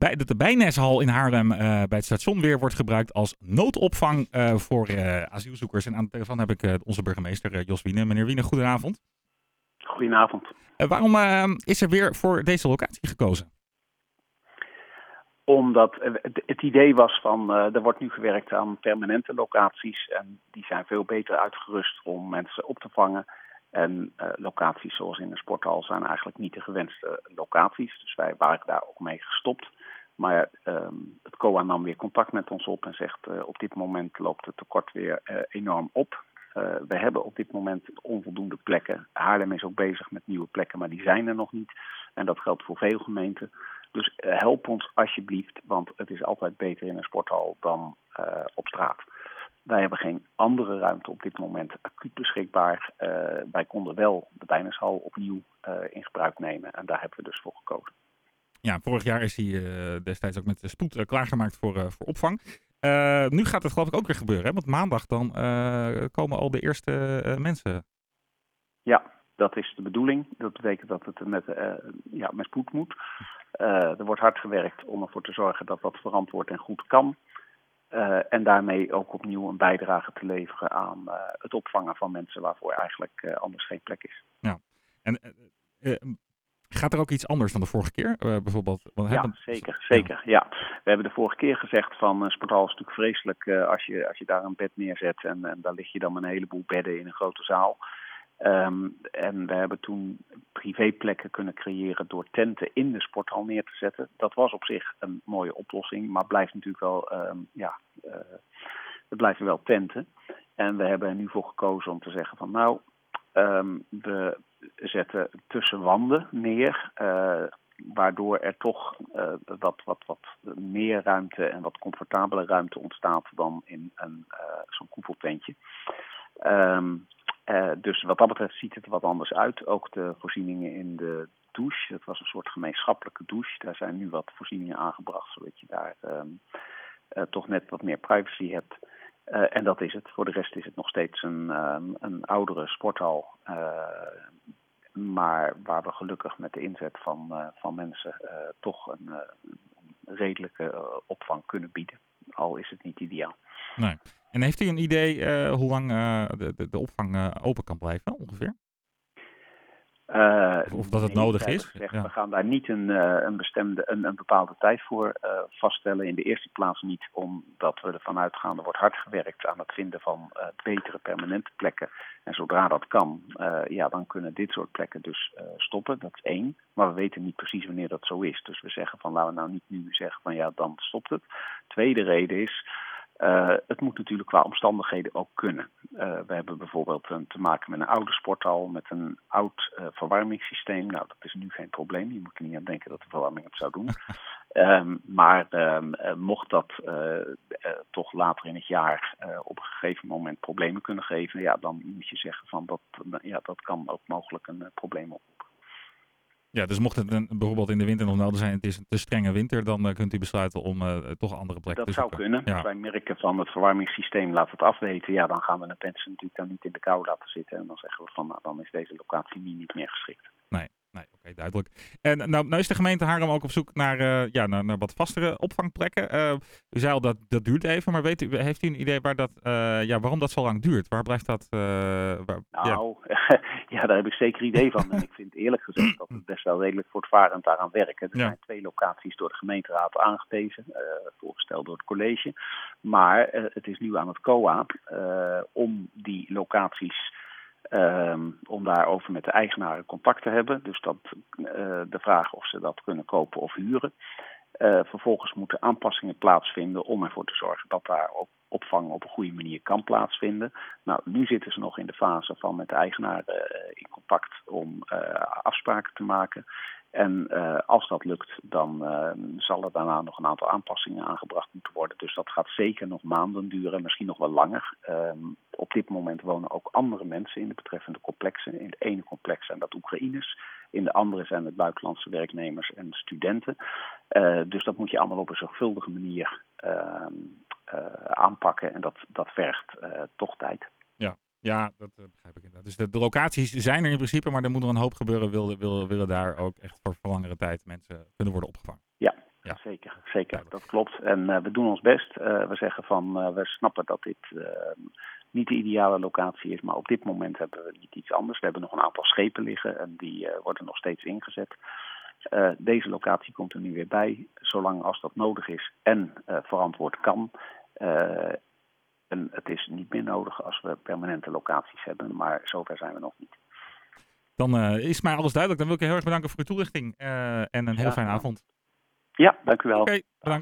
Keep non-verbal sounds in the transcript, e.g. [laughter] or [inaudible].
bij, dat de Bijneshal in Haarlem eh, bij het station weer wordt gebruikt als noodopvang eh, voor eh, asielzoekers. En aan de telefoon heb ik onze burgemeester Jos Wiene. Meneer Wiene, goedenavond. Goedenavond. Waarom eh, is er weer voor deze locatie gekozen? Omdat het, idee was van, er wordt nu gewerkt aan permanente locaties en die zijn veel beter uitgerust om mensen op te vangen. En locaties zoals in een sporthal zijn eigenlijk niet de gewenste locaties. Dus wij waren daar ook mee gestopt. Maar ehm, het COA nam weer contact met ons op en zegt eh, op dit moment loopt het tekort weer eh, enorm op. Eh, we hebben op dit moment onvoldoende plekken. Haarlem is ook bezig met nieuwe plekken, maar die zijn er nog niet. En dat geldt voor veel gemeenten. Dus help ons alsjeblieft, want het is altijd beter in een sporthal dan op straat. Wij hebben geen andere ruimte op dit moment acuut beschikbaar. Wij konden wel de Bijnershal opnieuw in gebruik nemen en daar hebben we dus voor gekozen. Ja, vorig jaar is hij eh, destijds ook met de spoed eh, klaargemaakt voor, eh, voor opvang. Nu gaat het geloof ik ook weer gebeuren, hè? want maandag dan komen al de eerste mensen. Ja, dat is de bedoeling. Dat betekent dat het met, ja, met spoed moet. Er wordt hard gewerkt om ervoor te zorgen dat dat verantwoord en goed kan. En daarmee ook opnieuw een bijdrage te leveren aan het opvangen van mensen waarvoor eigenlijk anders geen plek is. En eh, eh, gaat er ook iets anders dan de vorige keer? Eh, bijvoorbeeld, want Ja, zeker, zeker. Ja. We hebben de vorige keer gezegd van een sporthal is natuurlijk vreselijk eh, als, je, als je daar een bed neerzet en, en daar lig je dan met een heleboel bedden in een grote zaal. Ehm, en we hebben toen privéplekken kunnen creëren door tenten in de sporthal neer te zetten. Dat was op zich een mooie oplossing, maar blijft natuurlijk wel, ehm, ja, eh, het blijven wel tenten. En we hebben er nu voor gekozen om te zeggen van nou, ehm, we zetten tussen wanden neer, eh, waardoor er toch eh, wat, wat, wat meer ruimte en wat comfortabele ruimte ontstaat dan in een, eh, zo'n koepeltentje. Eh, dus wat dat betreft ziet het er wat anders uit. Ook de voorzieningen in de douche, dat was een soort gemeenschappelijke douche. Daar zijn nu wat voorzieningen aangebracht, zodat je daar ehm, eh, toch net wat meer privacy hebt. En dat is het. Voor de rest is het nog steeds een, ehm, een oudere sporthal. Maar waar we gelukkig met de inzet van, eh, van mensen eh, toch een, eh, redelijke opvang kunnen bieden. Al is het niet ideaal. Nee. En heeft u een idee hoe lang de, de, opvang open kan blijven ongeveer? Eh, Of- dat het nodig is, Gezegd, ja. We gaan daar niet een, eh, een, bestemde, een, een bepaalde tijd voor eh, vaststellen. In de eerste plaats niet omdat we ervan uitgaan, er wordt hard gewerkt aan het vinden van betere permanente plekken. En zodra dat kan, ja, dan kunnen dit soort plekken dus stoppen. Dat is één. Maar we weten niet precies wanneer dat zo is. Dus we zeggen van laten we nou niet nu zeggen van ja, dan stopt het. Tweede reden is, het moet natuurlijk qua omstandigheden ook kunnen. Eh, we hebben bijvoorbeeld een, te maken met een oude sporthal met een oud eh, verwarmingssysteem. Nou, dat is nu geen probleem. Je moet er niet aan denken dat de verwarming het zou doen. [laughs] Ehm, maar ehm, eh, mocht dat toch later in het jaar op een gegeven moment problemen kunnen geven, ja, dan moet je zeggen van dat, ja, dat kan ook mogelijk een probleem op. Ja, dus mocht het een, bijvoorbeeld in de winter nog nodig zijn, het is een te strenge winter, dan eh, kunt u besluiten om eh, toch andere plekken Dat te zou zoeken. kunnen. Ja. Als wij merken van het verwarmingssysteem laat het afweten, ja, dan gaan we de mensen natuurlijk dan niet in de kou laten zitten. En dan zeggen we van, nou, dan is deze locatie niet meer geschikt. Nee, oké, duidelijk. En nou, nou is de gemeente Haarlem ook op zoek naar, eh, ja, naar, naar wat vastere opvangplekken. Eh, u zei al dat dat duurt even, maar weet u, heeft u een idee waar dat, eh, ja, waarom dat zo lang duurt? Waar blijft dat? waar, ja. Nou, [laughs] ja. daar heb ik zeker idee van. En ik vind eerlijk gezegd dat we best wel redelijk voortvarend daaraan werken. Er Ja. zijn twee locaties door de gemeenteraad aangewezen, voorgesteld door het college. Maar het is nu aan het COA om die locaties, ehm, om daarover met de eigenaren contact te hebben. Dus dat, eh, de vraag of ze dat kunnen kopen of huren. Eh, vervolgens moeten aanpassingen plaatsvinden om ervoor te zorgen dat daar ook opvang op een goede manier kan plaatsvinden. Nou, nu zitten ze nog in de fase van met de eigenaar eh, in contact om eh, afspraken te maken. En eh, als dat lukt, dan zal er daarna nog een aantal aanpassingen aangebracht moeten worden. Dus dat gaat zeker nog maanden duren, misschien nog wel langer. Ehm, op dit moment wonen ook andere mensen in de betreffende complexen. In het ene complex zijn dat Oekraïners, in de andere zijn het buitenlandse werknemers en studenten. Dus dat moet je allemaal op een zorgvuldige manier uh, aanpakken en dat, dat vergt uh, toch tijd. Ja, ja dat uh, begrijp ik inderdaad. Dus de, de, locaties zijn er in principe, maar er moet nog een hoop gebeuren. Willen, willen, willen daar ook echt voor, voor langere tijd mensen kunnen worden opgevangen. Ja, Ja. Zeker, zeker. Dat klopt. En we doen ons best. we zeggen van, we snappen dat dit niet de ideale locatie is. Maar op dit moment hebben we niet iets anders. We hebben nog een aantal schepen liggen en die worden nog steeds ingezet. Deze locatie komt er nu weer bij, zolang als dat nodig is en verantwoord kan. Uh, en het is niet meer nodig als we permanente locaties hebben, maar zover zijn we nog niet. Dan is mij alles duidelijk. Dan wil ik je heel erg bedanken voor uw toelichting en een heel ja, fijne avond. Ja, dank u wel. Oké, okay, bedankt.